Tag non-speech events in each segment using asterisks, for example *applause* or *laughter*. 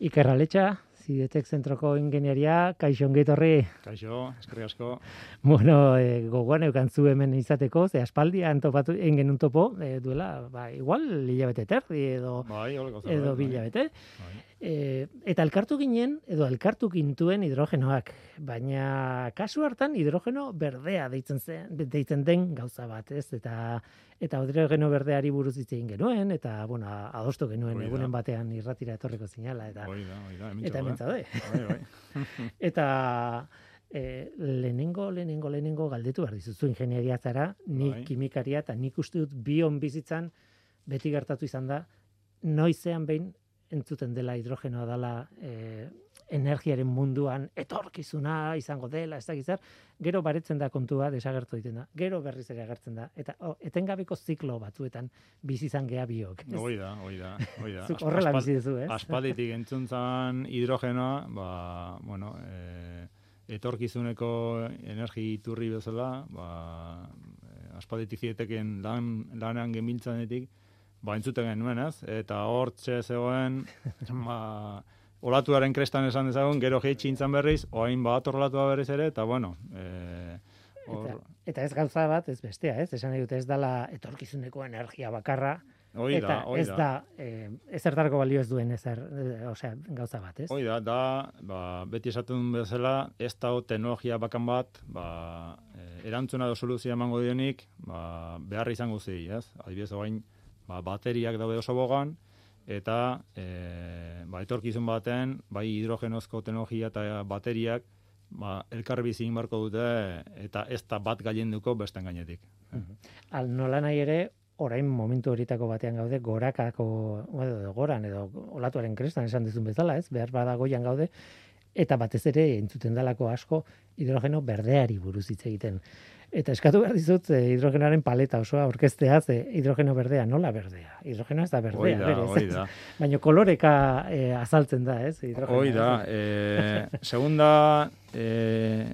Ikerraletxa, Zidetek zentroko ingenieria, kaixo ongetorri. Kaixo, eskerri asko. Bueno, e, gogoan eukantzu hemen izateko, ze aspaldian topatu engen topo, e, duela, ba, igual, hilabete terdi edo, bai, edo bai. bilabete. Bai. E, eta elkartu ginen, edo elkartu gintuen hidrogenoak, baina kasu hartan hidrogeno berdea deitzen, zen, deitzen den gauza bat, ez? Eta eta hidrogeno berdeari buruz hitz egin genuen, eta, bueno, adostu genuen Oida. egunen batean irratira etorreko zinala, eta, Oida, oida, eta hemen zaude. Bai, bai. *laughs* eta e, lehenengo, lehenengo, lehenengo galdetu behar dizuzu ingenieria zara, nik Bai. kimikaria, eta nik uste dut bion bizitzan beti gertatu izan da, noizean behin entzuten dela hidrogenoa dela e, energiaren munduan etorkizuna izango dela, ez dakit zer, gero baretzen da kontua, desagertu egiten da, gero berriz ere agertzen da, eta oh, etengabeko ziklo batzuetan bizi izan gea biok. Hoi da, hoi da, hoi da. *laughs* Zuk horrela bizi duzu, ez? Aspalditik entzuntzan hidrogenoa, ba, bueno, e, etorkizuneko energi iturri bezala, ba, e, aspalditik zieteken lan, lanean gemiltzanetik, ba, entzuten genuen, ez? Eta hortxe zegoen, *laughs* ba, olatuaren krestan esan dezagun, gero jeitsi intzan berriz, oain bat olatua berriz ere, eta bueno, e, hor, Eta, eta ez gauza bat, ez bestea, ez? Esan dute ez dala etorkizuneko energia bakarra, hoi eta ez da. da, eh, ezertarako balio ez duen ezer, eh, osea, gauza bat, ez? Hoi da, da, ba, beti esaten bezala, ez da teknologia bakan bat, ba, eh, erantzuna edo soluzioa emango dionik, ba, behar izango zei, ez? Adibidez, orain, ba, bateriak daude oso bogan, eta e, ba, etorkizun baten, bai hidrogenozko teknologia eta bateriak, ba, elkar bizi egin beharko dute, eta ez da bat gailenduko besten gainetik. Al nola nahi ere, orain momentu horitako batean gaude, gorakako, edo, goran, edo olatuaren krestan esan dizun bezala, ez? Behar bada goian gaude, eta batez ere entzuten dalako asko hidrogeno berdeari buruz hitz egiten. Eta eskatu behar dizut eh, hidrogenoaren paleta osoa aurkeztea, ze hidrogeno berdea, nola berdea? Hidrogeno ez da berdea, Hoi da, berez, hoi ez? da. *laughs* Baina koloreka eh, azaltzen da, ez? Hidrogenoa, Hoi da, ez? e, segunda e,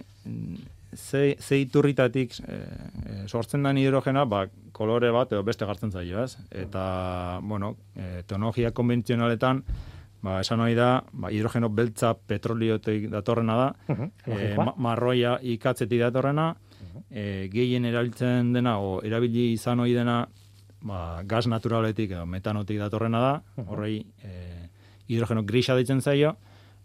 ze, ze iturritatik e, e, sortzen den hidrogena, ba, kolore bat edo beste gartzen zaio, ez? Eta, bueno, e, teknologia konbentzionaletan, ba, esan nahi da, ba, hidrogeno beltza petroliotik datorrena da, Mhm, e, logikoa. ma, marroia ikatzetik datorrena, e, gehien erabiltzen dena, o erabili izan ohi dena, ba, gas naturaletik edo metanotik datorrena da, horrei e, hidrogeno grisa deitzen zaio,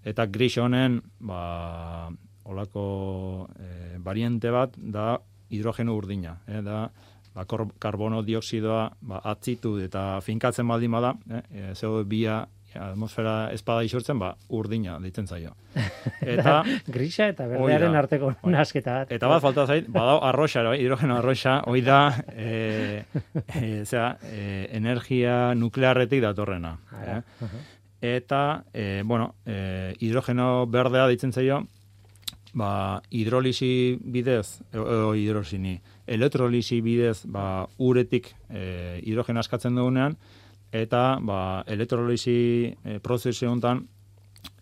eta gris honen, ba, olako e, variante bat da hidrogeno urdina, eh, da ba, karbono dioksidoa ba, atzitu eta finkatzen baldin bada, eh, e, zeo bia atmosfera espada isurtzen, ba, urdina deitzen zaio. *laughs* Eta, grisa eta berdearen arteko nasketa bat. Eta bat falta zait, badao arroxa, bai, hidrogeno arroxa, hoi da, e, e, zera, e, energia nuklearretik datorrena. Ara, Eh? aha. Eta, e, bueno, e, hidrogeno berdea deitzen zaio, ba, hidrolisi bidez, edo, edo hidrosini, elektrolisi bidez, ba, uretik e, hidrogeno askatzen dugunean, eta, ba, elektrolisi e, prozesu honetan,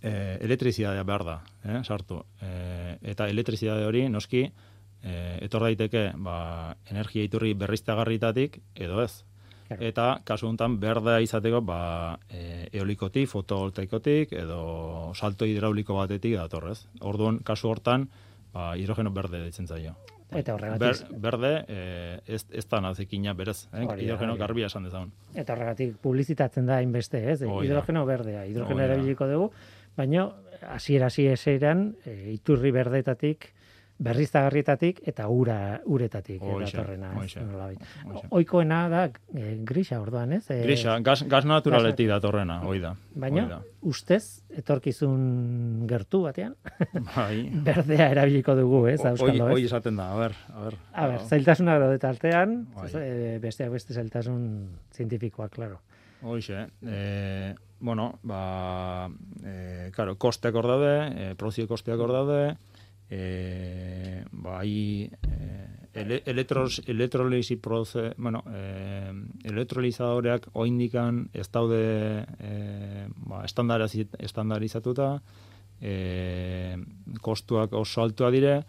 e, elektrizidadea behar da, eh, sartu. E, eta elektrizidade hori, noski, e, etor daiteke, ba, energia iturri berriztagarritatik, edo ez. Claro. Eta kasu honetan berdea izateko ba, e, eolikotik, fotovoltaikotik edo salto hidrauliko batetik datorrez. Orduan kasu hortan ba, hidrogeno berde ditzen zaio. Eta horregatik, Ber, berde e, ez, ez da nazikina berez, eh? Hidrogeno garbia esan dezagun. eta horregatik publizitatzen da hainbeste, ez? Da. Hidrogeno berdea, hidrogeno erabiliko dugu, baina hasiera hasi eseran e, iturri berdetatik berriztagarrietatik eta ura uretatik eh, datorrena, ez? Ohikoena da e, grisa orduan, ez? E, Grisa, gas, gas naturaletik datorrena, hoi da. Baina, da. ustez, etorkizun gertu batean, Bai. *laughs* berdea erabiliko dugu, ez? Hoi, Auskalo, hoi ez? esaten da, a ber, a ber. A ber, zailtasunak daude tartean, Bai. e, besteak beste zailtasun zientifikoak, claro. Hoxe, eh, bueno, ba, eh, claro, kosteak hor daude, eh, prozio kosteak hor daude, eh, bai, eh, ele, elektros, elektrolisi proze, bueno, eh, elektrolizadoreak oindikan ez daude eh, ba, estandariz- estandarizatuta, eh, kostuak oso altua dire,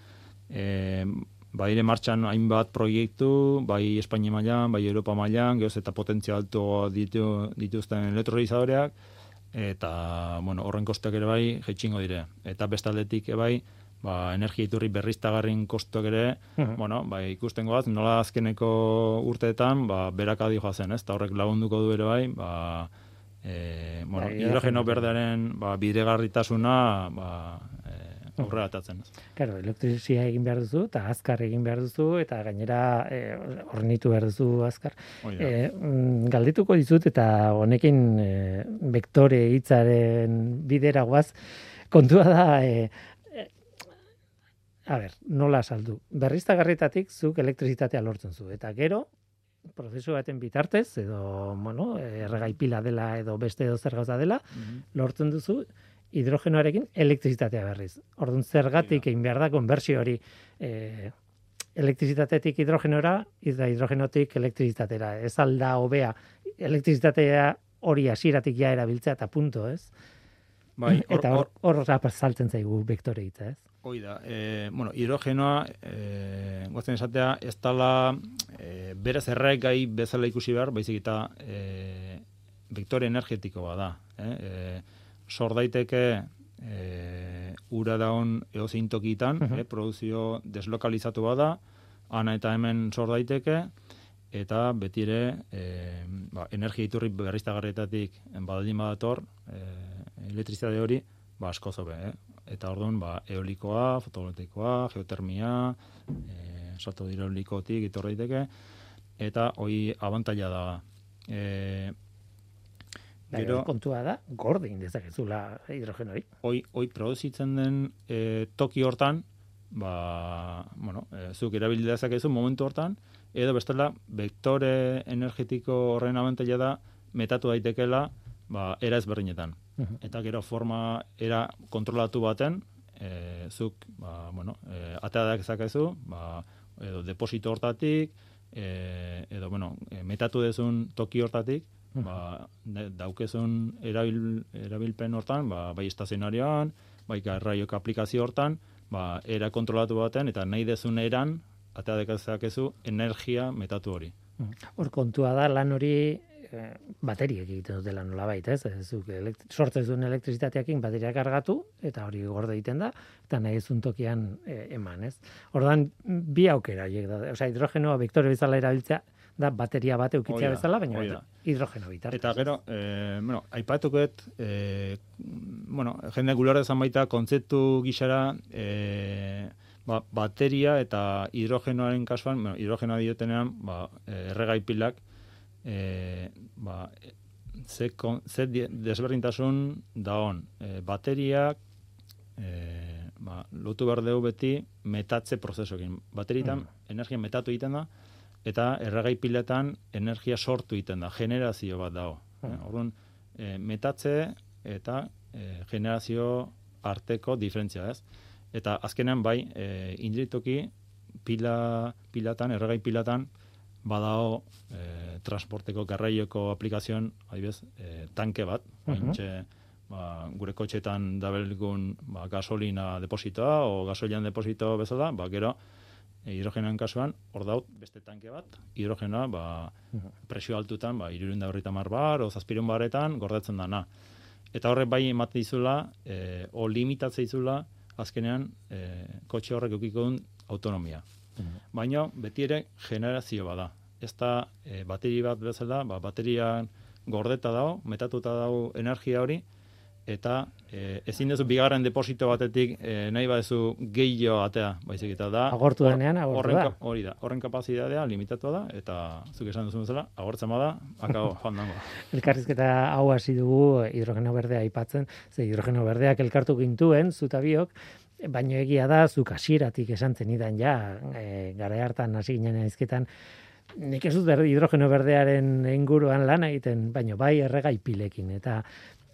bai ere martxan hainbat proiektu, bai Espainia mailan, bai Europa mailan, gehoz eta potentzia alto ditu, dituzten elektrolizadoreak, eta bueno, horren kostuak ere bai jaitsingo dire. Eta bestaldetik ere bai, ba, energia iturri berriztagarrin kostuak ere, Mhm. bueno, ba, ikusten goaz, nola azkeneko urteetan, ba, berak adi joazen, ez? Eta horrek lagunduko du ere bai, ba, e, bueno, Bai, hidrogeno berdearen ba, bidegarritasuna ba, e, aurrera atatzen, ez? Claro, elektrizia egin behar duzu, eta azkar egin behar duzu, eta gainera eh, hornitu behar duzu azkar. Da. E, mm, galdituko dizut, eta honekin e, vektore hitzaren bidera guaz, kontua da, e, e, a ber, nola saldu. Berriztagarritatik zuk elektrizitatea lortzen zu, eta gero, prozesu baten bitartez, edo, bueno, erregai pila dela, edo beste edo zer gauza dela, Mhm. lortzen duzu hidrogenoarekin elektrizitatea berriz. Orduan zergatik egin behar da konbertsio hori e, elektrizitatetik hidrogenora, eta hidrogenotik elektrizitatera. Ez alda hobea elektrizitatea hori hasieratik ja erabiltzea eta punto, ez? Bai, hor, *laughs* eta hor, hor rapa saltzen zaigu vektore hitza, ez? Hoi da, e, bueno, hidrogenoa, e, gozen esatea, ez dala e, berez erregai bezala ikusi behar, baizik eta e, vektore energetiko bada. Eh? E, sor daiteke e, ura daun eozein tokitan, Mhm. eh, produzio deslokalizatu bada, ana eta hemen sor daiteke, eta betire e, ba, energia iturri berriztagarrietatik baldin badator, e, elektrizitate hori, ba, asko zobe, eh? Eta orduan, ba, eolikoa, fotovoltaikoa, geotermia, e, salto hidraulikotik etor daiteke, eta hoi abantaila da. E, Gero- kontua da, gordin dezakezula hidrogeno hori. hoi, hoi produzitzen den e, toki hortan, ba, bueno, e, zuk erabili dezakezu momentu hortan, edo bestela, vektore energetiko horren abantaila da, metatu daitekela, ba, era ezberdinetan. Eta gero forma era kontrolatu baten, e, zuk, ba, bueno, e, atea dezakezu, ba, edo deposito hortatik, e, edo, bueno, e, metatu dezun toki hortatik, ba, ne- daukezun erabil, erabilpen hortan, ba, bai estazionarioan, bai garraiok aplikazio hortan, ba, era kontrolatu baten, eta nahi dezun eran, atea dezakezu energia metatu hori. Hor kontua da lan hori eh, bateriek egiten dutela nolabait, ez? Ez zuk sortzen zuen elektrizitateakin bateria kargatu eta hori gorde egiten da eta nahi ezun tokian eh, eman, ez? Ordan bi aukera horiek da. Osea, hidrogenoa vektore bezala erabiltzea da bateria bat eukitzea bezala, baina hoi da. hidrogeno bitartez. Eta gero, e, bueno, aipatuket, e, bueno, jende gulore ezan baita, kontzeptu gixara, e, ba, bateria eta hidrogenoaren kasuan, bueno, hidrogenoa diotenean, ba, e, erregai pilak, e, ba, ze, kon, ze di- desberdintasun da hon. E, bateriak, e, ba, lotu behar dugu beti metatze prozesoekin. Bateritan energia metatu egiten da, eta erregai piletan energia sortu egiten da, generazio bat dago. Mm. Eh, Orduan, e, metatze eta e, generazio arteko diferentzia, ez? Eta azkenean bai, e, indritoki pila, pilatan, erregai pilatan, badao e, transporteko garraioko aplikazioan, adibez, e, tanke bat, Mhm. mm ba, gure kotxetan dabelgun ba, gasolina depositoa o gasoilan deposito bezala, ba, gero e, hidrogenoen kasuan, hor daut beste tanke bat, hidrogenoa ba, presio altutan, ba, irurenda horreta bar, o zazpirun baretan, gordetzen dana. Eta horrek bai emate dizula, e, o limitatzea dizula, azkenean, e, kotxe horrek eukiko duen autonomia. Baina, beti ere, generazio bada. Ez da, e, bateri bat bezala, ba, baterian gordeta dago, metatuta dago energia hori, eta e, ezin duzu bigarren deposito batetik e, nahi baduzu gehiago atea, baizik eta da. Agortu denean, agortu horren da. Hori da, horren kapazitatea limitatua da, eta zuk esan duzu bezala, agortzen bada, akabo, *laughs* joan dango. Elkarrizketa hau hasi dugu hidrogeno berdea aipatzen, ze hidrogeno berdeak elkartu gintuen, zuta biok, baino egia da, zuk hasieratik esan zenidan ja, e, gara hartan hasi ginen izketan, nik ez dut hidrogeno berdearen inguruan lan egiten, baino bai erregai pilekin, eta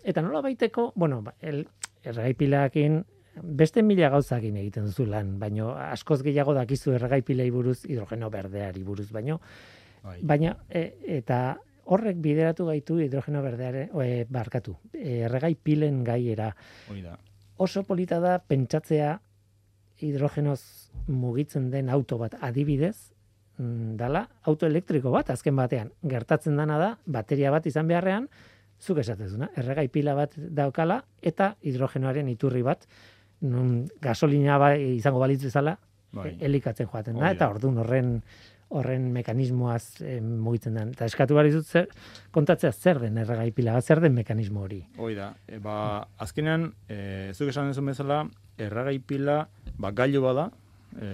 eta nola baiteko, bueno, ba, el, erregai pilekin, beste mila gauzakin egiten duzu lan, baino askoz gehiago dakizu erregai pilei buruz, hidrogeno berdeari buruz, baino Bai. Baina, e, eta horrek bideratu gaitu hidrogeno berdeare, e, barkatu, e, erregai pilen gaiera. Hori da. Oso polita da pentsatzea hidrogenoz mugitzen den auto bat adibidez, mm, dala auto elektriko bat azken batean. Gertatzen dana da, bateria bat izan beharrean, zuk esatezuna, erregai pila bat daukala eta hidrogenoaren iturri bat nun gasolina ba, izango balitz bezala Bai. elikatzen joaten da da. eta ordun horren horren mekanismoaz eh, mugitzen da. Eta eskatu behar dizut zer, kontatzea zer den erregai pila bat, zer den mekanismo hori. Hoi da, e, ba, azkenean, e, zuk esan duzun bezala, erragai pila, ba, gailu bada, e,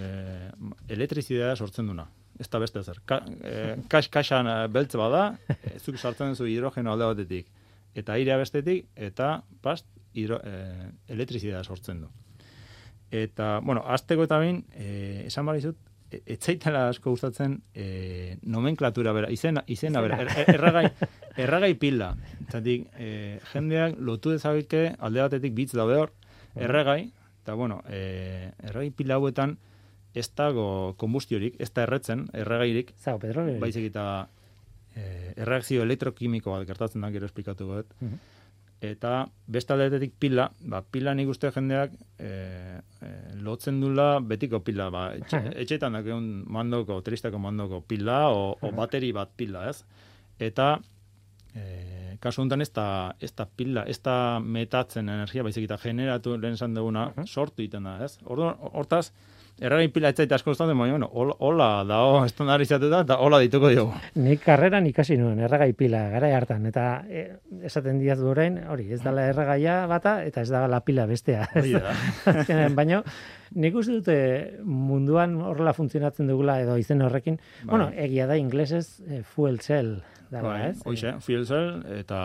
elektrizidea sortzen duna. Ez da beste zer. Ka, e, kas, kasan e, beltz bada, e, zuk sartzen duzu hidrogeno alde batetik, eta airea bestetik, eta past, hidro, e, elektrizidea sortzen du. Eta, bueno, azteko eta bain, e, esan behar dizut, e- etzaitela asko gustatzen e, nomenklatura bera, izena, izena bera, er, er- erragai, erragai pila. Zatik, e, jendeak lotu dezabeke alde batetik bitz daude hor, erragai, eta bueno, e, erragai pila hauetan ez dago kombustiorik, ez da erretzen, erragairik, Zau, petrolio. baizik eta e, erreakzio elektrokimiko bat gertatzen da, gero esplikatu dut. Mhm. Eta beste aldetetik pila, ba, pila nik uste jendeak e, e, lotzen dula betiko pila, ba, etxe, Aha. etxetan dakeun mandoko, tristeko mandoko pila, o, o bateri bat pila, ez? Eta e, kasu honetan ez da, ez da pila, ez da metatzen energia, baizik eta generatu lehen esan duguna, sortu egiten da, ez? Orduan, hortaz, erragin pila etzaita asko gustatzen, baina, bueno, hola, hola dao estandarizatuta, eta hola dituko diogu. Nik karreran ikasi nuen erregai pila gara hartan eta e, esaten diaz orain hori ez dala erregaia bata eta ez dala pila bestea. Da. Baino nik uste dute munduan horrela funtzionatzen dugula edo izen horrekin, Bai. bueno, egia da inglesez eh, fuel cell dala, Bai, ez? hoxe, fuel cell eta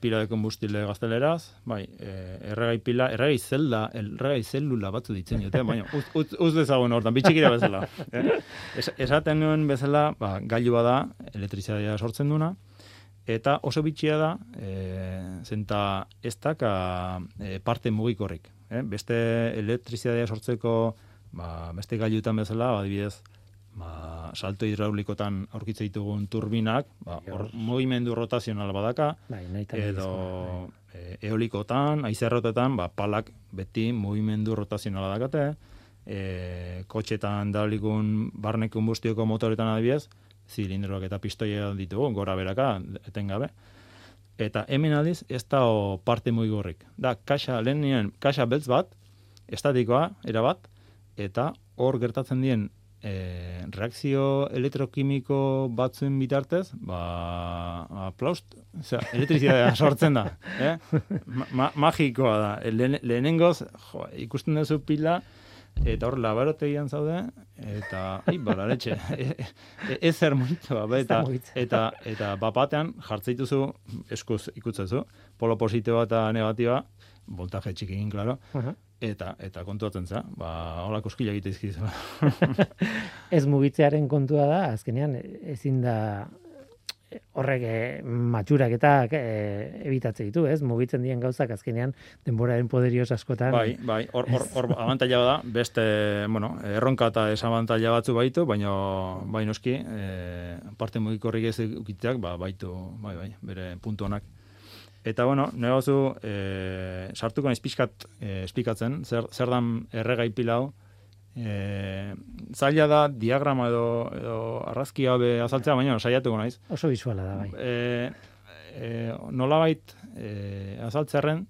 pila de kombustile gazteleraz, bai, eh, erregai pila, erregai zelda, erregai zelula batzu ditzen dute, baina uz, uz, uz dezagun hortan, bitxikira bezala. Eh? Es, esaten nuen bezala, ba, gailua da, elektrizitatea sortzen duna, eta oso bitxia da, e, zenta ez daka e, parte mugikorrik. Eh? Beste elektrizitatea sortzeko, ba, beste gailutan bezala, adibidez, ba, salto hidraulikotan aurkitze ditugun turbinak, ba, hor mugimendu rotazional badaka, Bai, edo e, eolikotan, aizerrotetan, ba, palak beti mugimendu rotazionala dakate, e, kotxetan dalikun barne konbustioko motoretan adibidez, zilindroak eta pistoia ditugu, gora beraka, etengabe. Eta hemen aldiz, ez da o parte mugigorrik. Da, kaxa, lehen kaxa beltz bat, estatikoa, erabat, eta hor gertatzen dien e, reakzio elektrokimiko batzuen bitartez, ba, aplaust, osea, elektrizitatea *laughs* sortzen da, eh? Ma, ma, magikoa da. Lehen, lehenengoz, jo, ikusten duzu pila, eta hor labarotegian zaude, eta, ai, balaretxe, *laughs* e, e, ez zer mugitu, ba, eta, *laughs* eta, eta bapatean jartzeituzu, eskuz ikutzezu, polo positiboa eta negatiba, voltaje txikin, klaro, Aha. Eta eta kontuatzen za, ba, hola koskila egite izkizu. *laughs* Ez mugitzearen kontua da, azkenean ezin da horrek eh, matxuraketak eh, ebitatze ditu, ez? Mugitzen dien gauzak azkenean denboraren poderioz askotan. bai, bai, hor, hor, hor abantaila da, beste, bueno, erronka eta desabantaila batzu baitu, baina, bai noski, e, parte mugikorrik ez ukitzeak, ba, baitu, bai, bai, bere puntu honak. Eta, bueno, negozu, e, sartuko naiz pixkat e, esplikatzen, zer, zer dan erregai pila hau, e, zaila da diagrama edo, edo arrazki be azaltzea, baina saiatuko naiz. Oso bisuala da, bai. E, e, nolabait e, azaltzerren,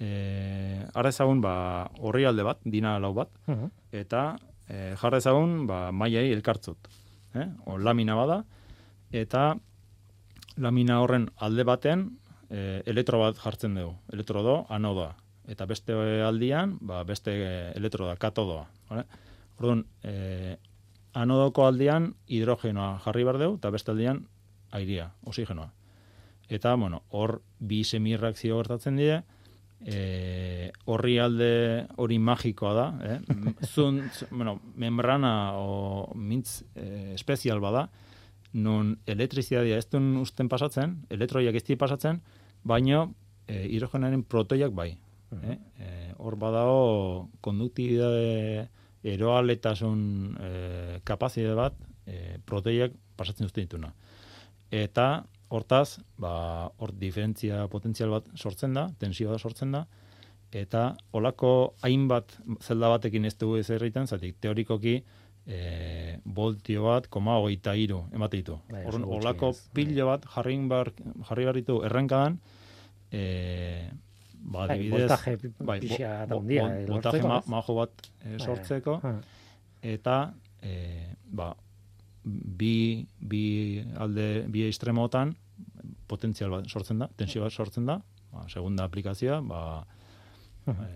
e, har dezagun ba, horri alde bat, dina lau bat, Mhm. eta e, jar dezagun ba, mailai elkartzut. Eh? O, lamina bada, eta lamina horren alde baten e, elektro bat jartzen dugu. Elektrodo, anodoa. Eta beste aldian, ba, beste elektroda, katodoa. Vale? Orduan, e, anodoko aldian hidrogenoa jarri behar dugu, eta beste aldian airia, oxigenoa. Eta, bueno, hor bi semirreakzio gertatzen dira, e, horri alde hori magikoa da, eh? Zun, bueno, membrana o mintz e, espezial bada, non elektrizitatea ez duen usten pasatzen, elektroiak ez pasatzen, baino e, hidrogenaren protoiak bai. Eh? E, hor badao konduktibidade eroaletasun e, kapazitate bat e, protoiak pasatzen uzten dituna. Eta hortaz, ba, hor diferentzia potentzial bat sortzen da, tensioa sortzen da, eta olako hainbat zelda batekin ez dugu ez egiten, zatik teorikoki e, voltio bat, koma hogeita iru, emate ditu. Bai, olako ez, bai. pilo bat jarri bar, jarri behar ditu errenkadan, e, ba, Bai, adibidez, voltaje bai, eta eh, voltaje ma, majo bat e, sortzeko, ah, eta e, ba, bi, bi alde, bi estremotan potentzial bat sortzen da, tensio bat sortzen da, ba, segunda aplikazioa, ba, e,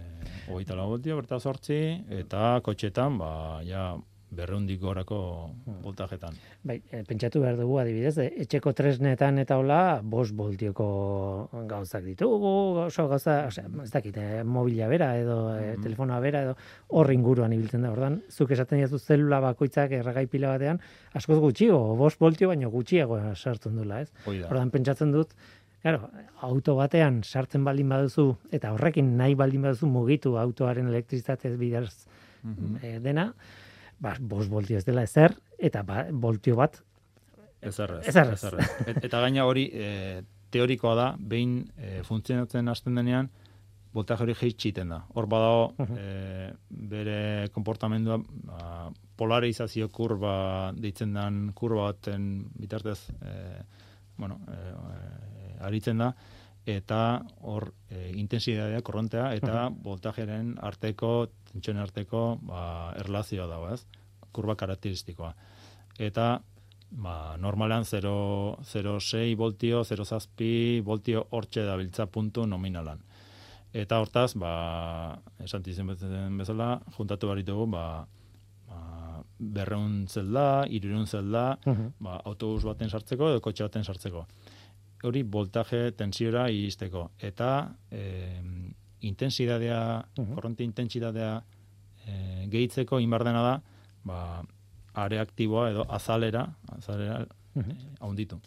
hogeita lau voltio, berta sortzi, eta kotxetan, ba, ja, berreundik gorako voltajetan. Bai, e, pentsatu behar dugu adibidez, e, etxeko tresnetan eta hola, bos voltioko gauzak ditugu, oso gauza, osea, ez dakit, e, mobila bera edo e, telefonoa bera edo hor inguruan ibiltzen da. Ordan, zuk esaten diazu zelula bakoitzak erregai pila batean, askoz gutxiago, bos voltio baino gutxiago sartzen dula, ez? Hoi da. Ordan pentsatzen dut, Claro, auto batean sartzen baldin baduzu eta horrekin nahi baldin baduzu mugitu autoaren elektrizitate bidez Mhm. e, dena, ba, bos voltio ez dela ezer, eta ba, voltio bat Ezer ez. Ezer ez. ezer ez. Et- Eta gaina hori e, teorikoa da, behin e, funtzionatzen hasten denean, voltaje hori jeitsiten da. Hor badago Mhm. e, bere konportamendua ba, polarizazio kurba deitzen den kurba baten bitartez e, bueno, e, aritzen da eta hor e, intensitatea, korrontea eta voltajeren arteko, tentsioen arteko ba, erlazioa dago, ez? Kurba karakteristikoa. Eta ba, normalan 0,06 voltio, 0,zazpi voltio hortxe dabiltza puntu nominalan. Eta hortaz, ba, esan bezala, juntatu behar ditugu, ba, ba, berreun zelda, irurun zelda, Mhm. ba, autobus baten sartzeko edo kotxe baten sartzeko. Hori voltaje tensiora iristeko. Eta e, intensidadea, Mhm. korronte intensidadea e, gehitzeko inbar dena da, ba, are aktiboa edo azalera, azalera Mhm. e, haunditu.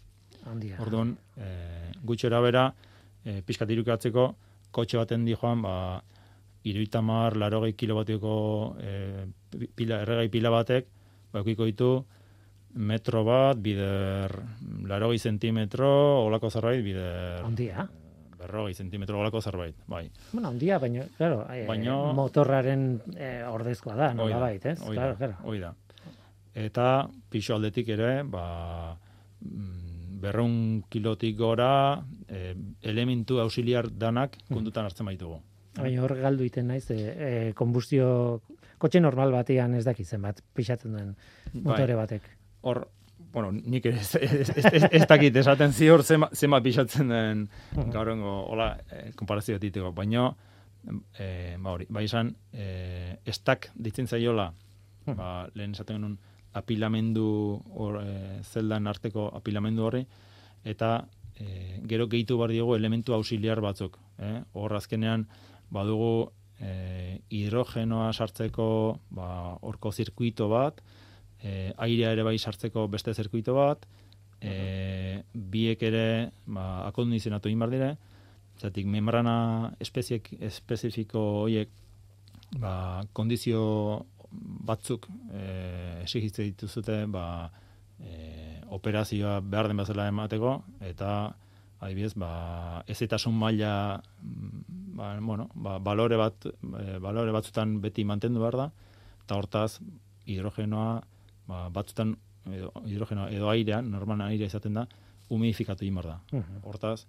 handia. Orduan, e, gutxora bera, e, pixkat irukatzeko, kotxe baten di joan, ba, iruitamar, larogei kilobatioko e, pila, erregai pila batek, ba, eukiko ditu, metro bat, bider, larogei zentimetro, olako zerbait, bider, Handia. Berrogei zentimetro, olako zerbait, bai. Bueno, handia, baina, claro, eh, Baino- motorraren eh, ordezkoa da, nola bait, ez? hoi Claro, claro. hoi da. Eta pixo aldetik ere, ba, mm, berreun kilotik gora, e, elementu auxiliar danak kontutan hartzen baitugu. Baina hor galdu iten naiz, e, e, konbustio, kotxe normal batean ez dakit zenbat pixatzen duen motore batek. Hor, bueno, nik ez, ez, ez, ez, dakit esaten ziur zema, zema pixatzen den gaurengo, hola, e, konparazio diteko, baina, e, ba hori, bai esan, e, estak ditzen zaiola, ba, lehen esaten genuen, apilamendu hor, e, zeldan arteko apilamendu horri, eta e, gero gehitu behar diogu elementu auxiliar batzuk. Eh? Hor azkenean badugu e, hidrogenoa sartzeko ba, orko zirkuito bat, e, airea ere bai sartzeko beste zirkuito bat, e, biek ere ba, akondizionatu egin behar dire, zatik membrana espeziek, espezifiko horiek ba, kondizio batzuk e, esigitze dituzute ba, e, operazioa behar den bezala emateko. Eta adibidez ba, ezetasun maila mm, ba, bueno, ba, balore bat e, balore batzutan beti mantendu behar da. Eta hortaz hidrogenoa ba, batzutan edo, hidrogenoa edo airean, normalan aire izaten da, humidifikatu egin da. Mhm. Hortaz,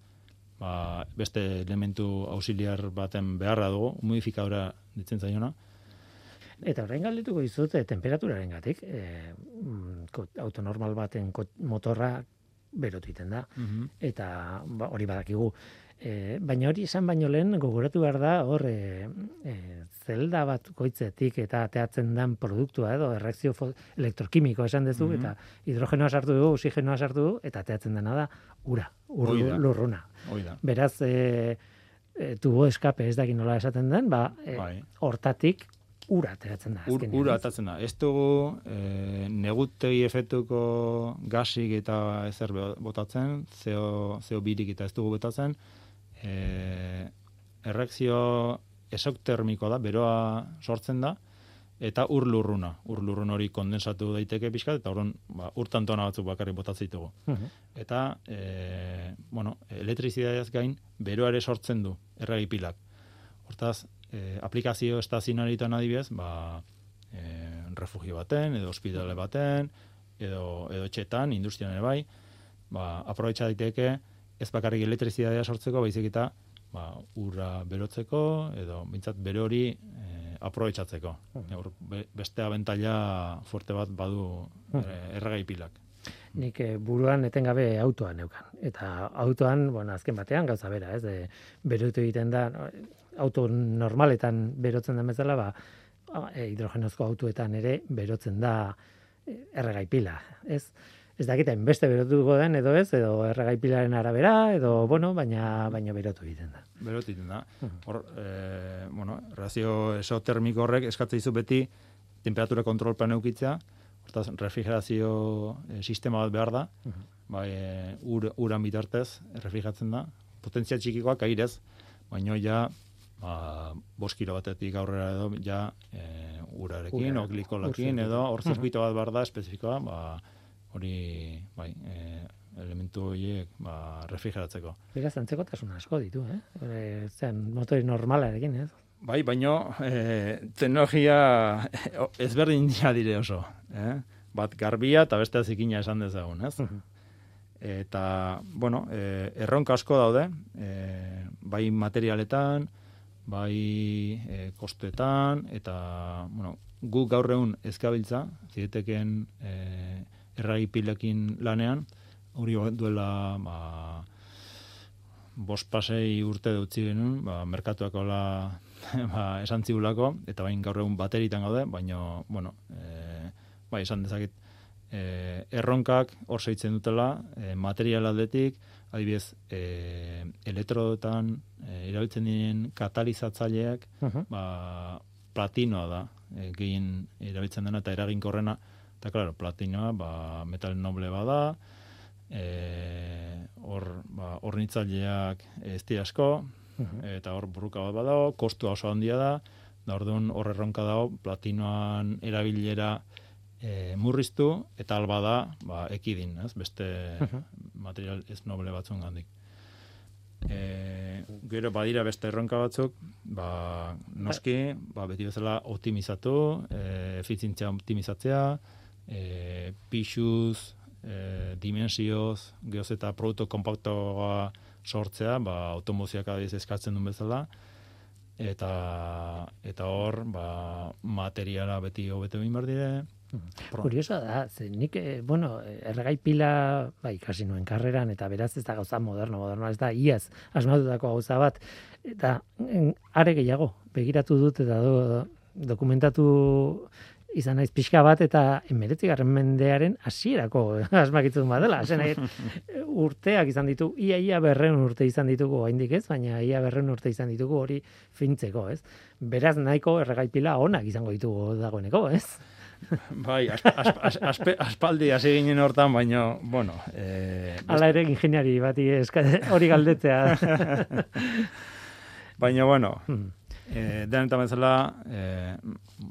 ba, beste elementu auxiliar baten beharra dugu, humidifikadora ditzen zaiona, Eta orain galdetuko dizut, e, temperaturaren gatik, e, mm, ko- auto normal baten motorra berotu egiten da. eta ba, hori badakigu. E, baina hori esan baino lehen gogoratu behar da hor e, e, zelda bat goitzetik eta ateatzen den produktua edo erreakzio elektrokimiko esan duzu Mhm. eta hidrogenoa sartu dugu, oxigenoa sartu dugu eta ateatzen dena da ura, ur, Hoi da. lurruna. Hoi da. Beraz, e, e, tubo eskape ez dakin nola esaten den, ba, e, Bai. hortatik ura ateratzen da. Ur, ura ez? atatzen da. Ez dugu e, negutegi efektuko gasik eta ezer botatzen, CO, CO birik eta ez dugu botatzen, e, erreakzio esoktermikoa da, beroa sortzen da, eta ur lurruna. Ur lurrun hori kondensatu daiteke pixkat, eta orduan ba, ur tantona batzuk bakarrik botatzen ditugu. Mhm. Eta, e, bueno, elektrizitateaz gain, beroa ere sortzen du, erregi pilak. Hortaz, e, aplikazio estazionarietan adibidez, ba, e, refugio baten, edo ospitale baten, edo, edo etxetan, industrian ere bai, ba, aprobetsa daiteke, ez bakarrik elektrizidadea sortzeko, baizik eta ba, urra berotzeko, edo bintzat bere hori e, aprobetsatzeko. Hmm. beste abentaila fuerte bat badu hmm. e, erregai pilak. Nik e, buruan etengabe autoan neukan. Eta autoan, bueno, azken batean, gauza bera, ez, de, berotu egiten da, auto normaletan berotzen da bezala, ba, e, hidrogenozko autoetan ere berotzen da e, erregai pila, ez? Ez dakit beste berotuko den edo ez edo erregai pilaren arabera edo bueno baina baina berotu egiten da. Berotu egiten da. Hor e, bueno razio esotermiko horrek eskatzen dizu beti temperatura kontrol plan eukitzea hortaz refrigerazio e, sistema bat behar da. Bai e, ur, uran bitartez refrigeratzen da. Potentzia txikikoak airez baino ja ba, boskiro batetik aurrera edo ja e, urarekin, o glikolakin, edo hor zirkuito bat behar da, espezifikoa, ba, hori bai, e, elementu horiek ba, refrigeratzeko. Beraz, antzekotasun asko ditu, eh? E, zen, motori normalarekin, ez? Bai, baino, e, teknologia ezberdin dira dire oso. Eh? Bat garbia eta beste zikina esan dezagun, ez? Eta, bueno, e, erronka asko daude, e, bai materialetan, bai e, kostetan, eta, bueno, guk gaur egun ezkabiltza, zieteken e, erragi pilekin lanean, hori duela ba, bost pasei urte dutzi genuen, ba, merkatuak hola *laughs* ba, esan zibulako, eta bain gaur egun bateritan gaude, baina, bueno, e, ba, esan dezakit, e, erronkak hor zeitzen dutela, e, material aldetik, adibidez, e, elektrodotan e, erabiltzen diren katalizatzaileak, ba, platinoa da, e, gehien erabiltzen dena eta eraginkorrena, Eta, klaro, platinoa, ba, metal noble bada, e, hor, ba, ornitzaileak ez asko, eta hor burruka bat badago, kostua oso handia da, da orduan hor erronka dago, platinoan erabilera e, murriztu, eta alba da, ba, ekidin, ez? beste material ez noble batzun gandik. E, gero badira beste erronka batzuk, ba, noski, ba, beti bezala optimizatu, e, efizientzia optimizatzea, e, pixuz, e, dimensioz, gehoz eta produktu kompaktoa sortzea, ba, automozioak adiz eskatzen duen bezala, eta eta hor, ba, materiala beti hobetu egin behar dire. Kuriosa da, ze nik, eh, bueno, erregai pila, ba, ikasi nuen karreran, eta beraz ez da gauza moderno, moderno, ez da, iaz, asmatutako gauza bat, eta are gehiago, begiratu dut, eta do, dokumentatu izan naiz pixka bat eta emeretzigarren mendearen hasierako *laughs* asmakitzen badela. Zen urteak izan ditu, ia ia berreun urte izan ditugu haindik ez, baina ia berreun urte izan ditugu hori fintzeko, ez? Beraz nahiko erregaipila onak izango ditugu dagoeneko, ez? *laughs* Bai, aspaldi hasi ginen hortan, baina, bueno... Eh, Ala ere ingeniari bati hori galdetzea. *laughs* baina, bueno, hmm. Eh, denetan bezala, eh,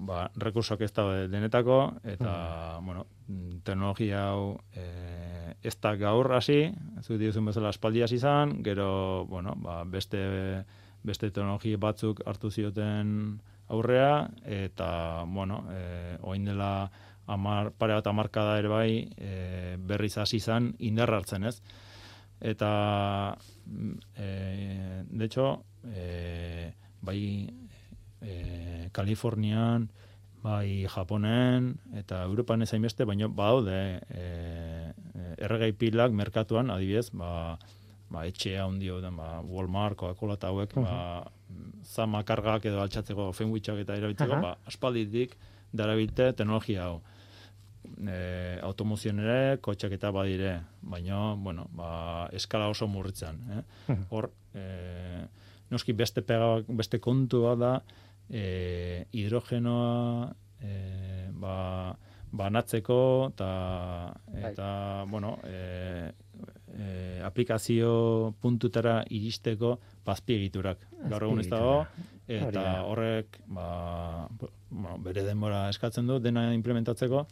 ba, rekursoak ez da denetako, eta, mm. bueno, teknologia hau eh, ez da gaur hasi, zu diuzun bezala espaldi hasi izan, gero, bueno, ba, beste, beste teknologia batzuk hartu zioten aurrea, eta, bueno, eh, oin dela amar, pare bat amarkada ere bai, eh, berriz hasi izan indarra hartzen ez. Eta, eh, de hecho, eh, bai e, Kalifornian, bai Japonen eta Europan ezain beste, baina badaude e, erregai pilak merkatuan, adibidez, ba, ba etxea handi den, ba, Walmart, Coca-Cola eta hauek, uh -huh. ba, zama kargak edo altxatzeko fenwitchak eta erabiltzeko, uh -huh. ba, aspalditik darabilte teknologia hau. E, automozioen ere, kotxak eta badire, baina, bueno, ba, eskala oso murritzen. Eh? Hor, e, noski beste pega, beste kontua da e, hidrogenoa e, ba, banatzeko ta, eta bai. bueno e, e, aplikazio puntutara iristeko bazpiegiturak. Gaur egun ez dago eta horrek ba, bueno, bere denbora eskatzen du dena implementatzeko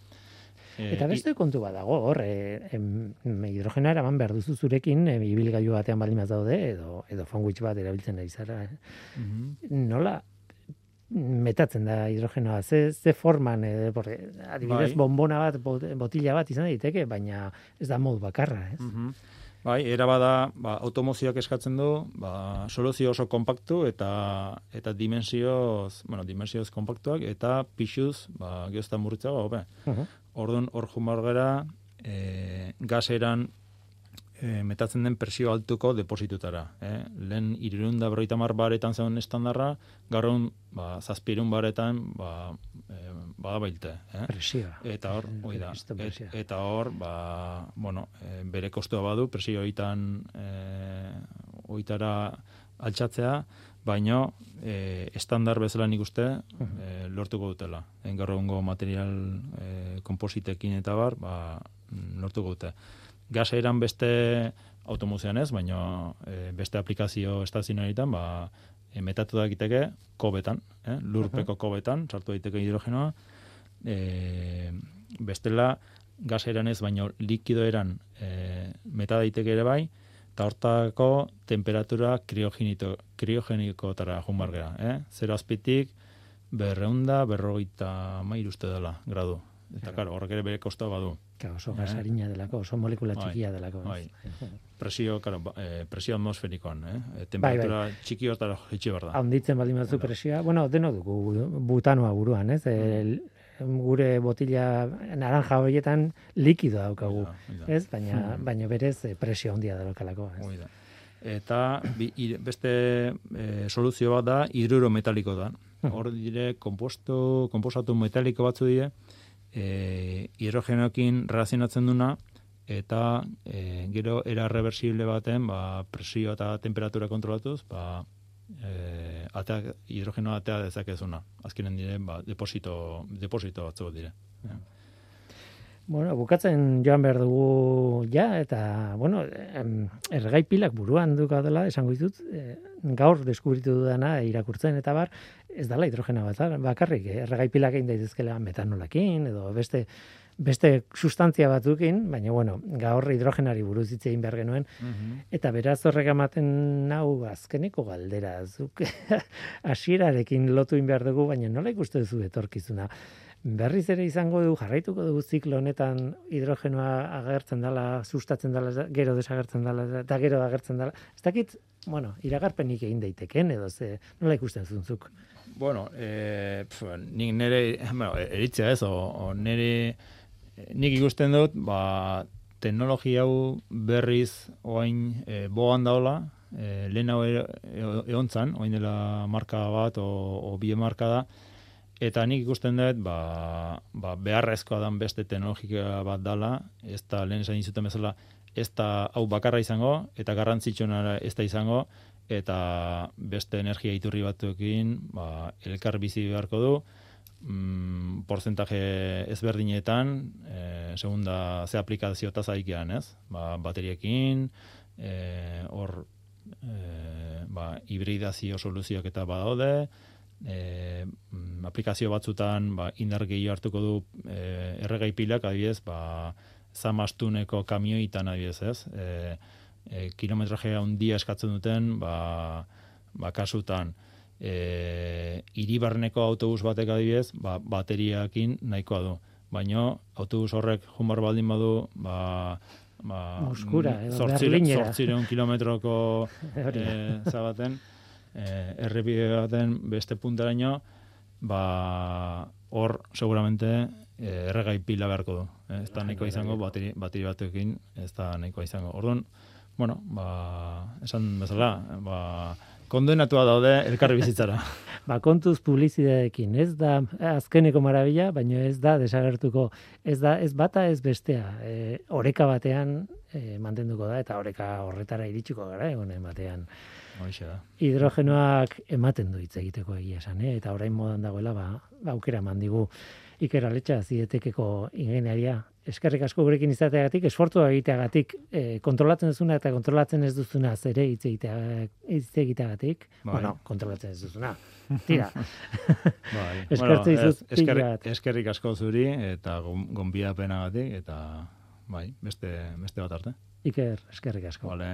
Eh, eta beste kontu bat dago, hor, e, hidrogena eraman behar duzu zurekin, e, ibilgailu batean baldin daude, edo, edo fanguitz bat erabiltzen nahi zara. Eh? Mhm. Nola, metatzen da hidrogenoa? Ze, ze forman, e, porque, adibidez, Bai. bombona bat, bot- botila bat izan daiteke, baina ez da modu bakarra, ez? Mhm. Bai, era bada, ba, automozioak eskatzen du, ba, soluzio oso kompaktu eta eta dimensioz, bueno, dimensioz kompaktuak eta pixuz, ba, geozta murritzago, hobe. Mhm. Orduan, hor jumar gara, e, gaseran e, metatzen den presio altuko depositutara. Eh? Lehen irurunda berroita mar baretan zegoen estandarra, gaurun ba, zazpirun baretan ba, e. Eh? Presioa. Eta hor, hoi da, et- eta hor, ba, bueno, e, bere kostua badu, presio hoitan e, hoitara altxatzea, baino e, estandar bezala nik uste e, lortuko dutela. En gaur egungo material e, kompositekin eta bar, ba, mm, lortuko dute. Gasa eran beste automozioan ez, baino e, beste aplikazio estazionaritan, ba, e, metatu da kobetan, eh? lurpeko kobetan, sartu daiteke hidrogenoa, e, bestela gas eran ez, baino likido eran e, meta daiteke ere bai, eta hortako temperatura kriogenito, kriogenikotara jumar gera. Eh? Zero azpitik, berreunda, berrogeita mair uste dela, gradu. Eta, karo, horrek ere bere kosta badu. Ka, oso Eh? gasarina delako, oso molekula Bai, txikia delako. bai. Presio, karo, ba- eh, presio atmosferikoan, eh? E, temperatura txiki hortara jitsi behar da. Handitzen baldin batzu Hala. presioa, bueno, deno dugu butanoa buruan, ez? El, gure botila naranja horietan likido daukagu, da, da. ez? Baina, baina berez eh, presio handia daukalako, ez? Hoi da. Eta bi, ir- beste e, soluzio bat da hidruro metaliko da. Hor dire komposto, komposatu metaliko batzu dire, e, hidrogenoekin reazionatzen duna eta e, gero era reversible baten ba, presio eta temperatura kontrolatuz, ba, e, atea, hidrogenoa atea dezakezuna. Azkenen dire, ba, deposito, deposito batzu dire. Bueno, bukatzen joan behar dugu ja, eta, bueno, ergai pilak buruan duka dela, esango ditut, eh, gaur deskubritu dudana irakurtzen, eta bar, ez dala hidrogena bat bakarrik, eh, ergai pilak egin daitezkela metanolakin, edo beste beste sustantzia batzukin, baina bueno, gaur hidrogenari buruz hitz egin behar genuen, eta beraz horrek ematen nau azkeneko galdera, zuk *laughs* hasierarekin lotu egin behar dugu, baina nola ikuste duzu etorkizuna? Berriz ere izango du, jarraituko dugu ziklo honetan hidrogenoa agertzen dela, sustatzen dela, gero desagertzen dela, eta gero agertzen dela. Ez dakit, bueno, iragarpenik egin daiteken, edo ze, nola ikusten zuntzuk? Bueno, eh, pf, nik nire, bueno, eritzea ez, o, o nire, nik ikusten dut, ba, teknologia hau berriz oain e, boan daola, e, lehen hau e, e- egon zan, oain dela marka bat o, o bie marka da, eta nik ikusten dut, ba, ba, beharrezkoa dan beste teknologia bat dala, ez da lehen esan izuten bezala, ez da hau bakarra izango, eta garrantzitsuena ez da izango, eta beste energia iturri batzuekin ba, elkar bizi beharko du, mm, porcentaje ezberdinetan, e, segunda ze aplikazio tazaikean, ez? Ba, bateriekin, e, hor e, ba, hibridazio soluzioak eta badaude, e, mm, aplikazio batzutan ba, indar gehiago hartuko du e, erregai pilak, adibidez, ba, zamastuneko kamioitan adibidez, ez? E, e, kilometraje handia eskatzen duten, ba, ba kasutan, e, iribarneko autobus batek adibidez, ba, bateriakin nahikoa du. Baino autobus horrek jumar baldin badu, ba, ba, Berlinera. zortzireun kilometroko *laughs* e, zabaten, e, errepide baten beste puntaraino, ba, hor seguramente e, erregai pila beharko du. Eh? Ez da nahikoa izango, bateri, bateri batuekin, ez da nahikoa izango. Orduan, bueno, ba, esan bezala, ba, kondenatua daude elkarri bizitzara. *laughs* *laughs* Ba, kontuz publizidadekin, ez da azkeneko marabila, baina ez da desagertuko, ez da ez bata ez bestea. E, oreka batean e, mantenduko da, eta oreka horretara iritsiko gara, egonen batean. Horixe da. hidrogenoak ematen du hitz egiteko egia esan, eh? eta orain modan dagoela ba, ba aukera eman digu Iker Aletxa zietekeko ingenieria. Eskerrik asko gurekin izateagatik, esfortua egiteagatik, eh, kontrolatzen duzuna eta kontrolatzen ez duzuna zere hitz egitea- hitz egiteagatik. Bai. Bueno, kontrolatzen ez duzuna. Tira. *laughs* Bai. *laughs* Dizut pila eskerrik, eskerrik asko zuri eta gon- gonbidapenagatik eta bai, beste beste bat arte. Iker, eskerrik asko. Vale.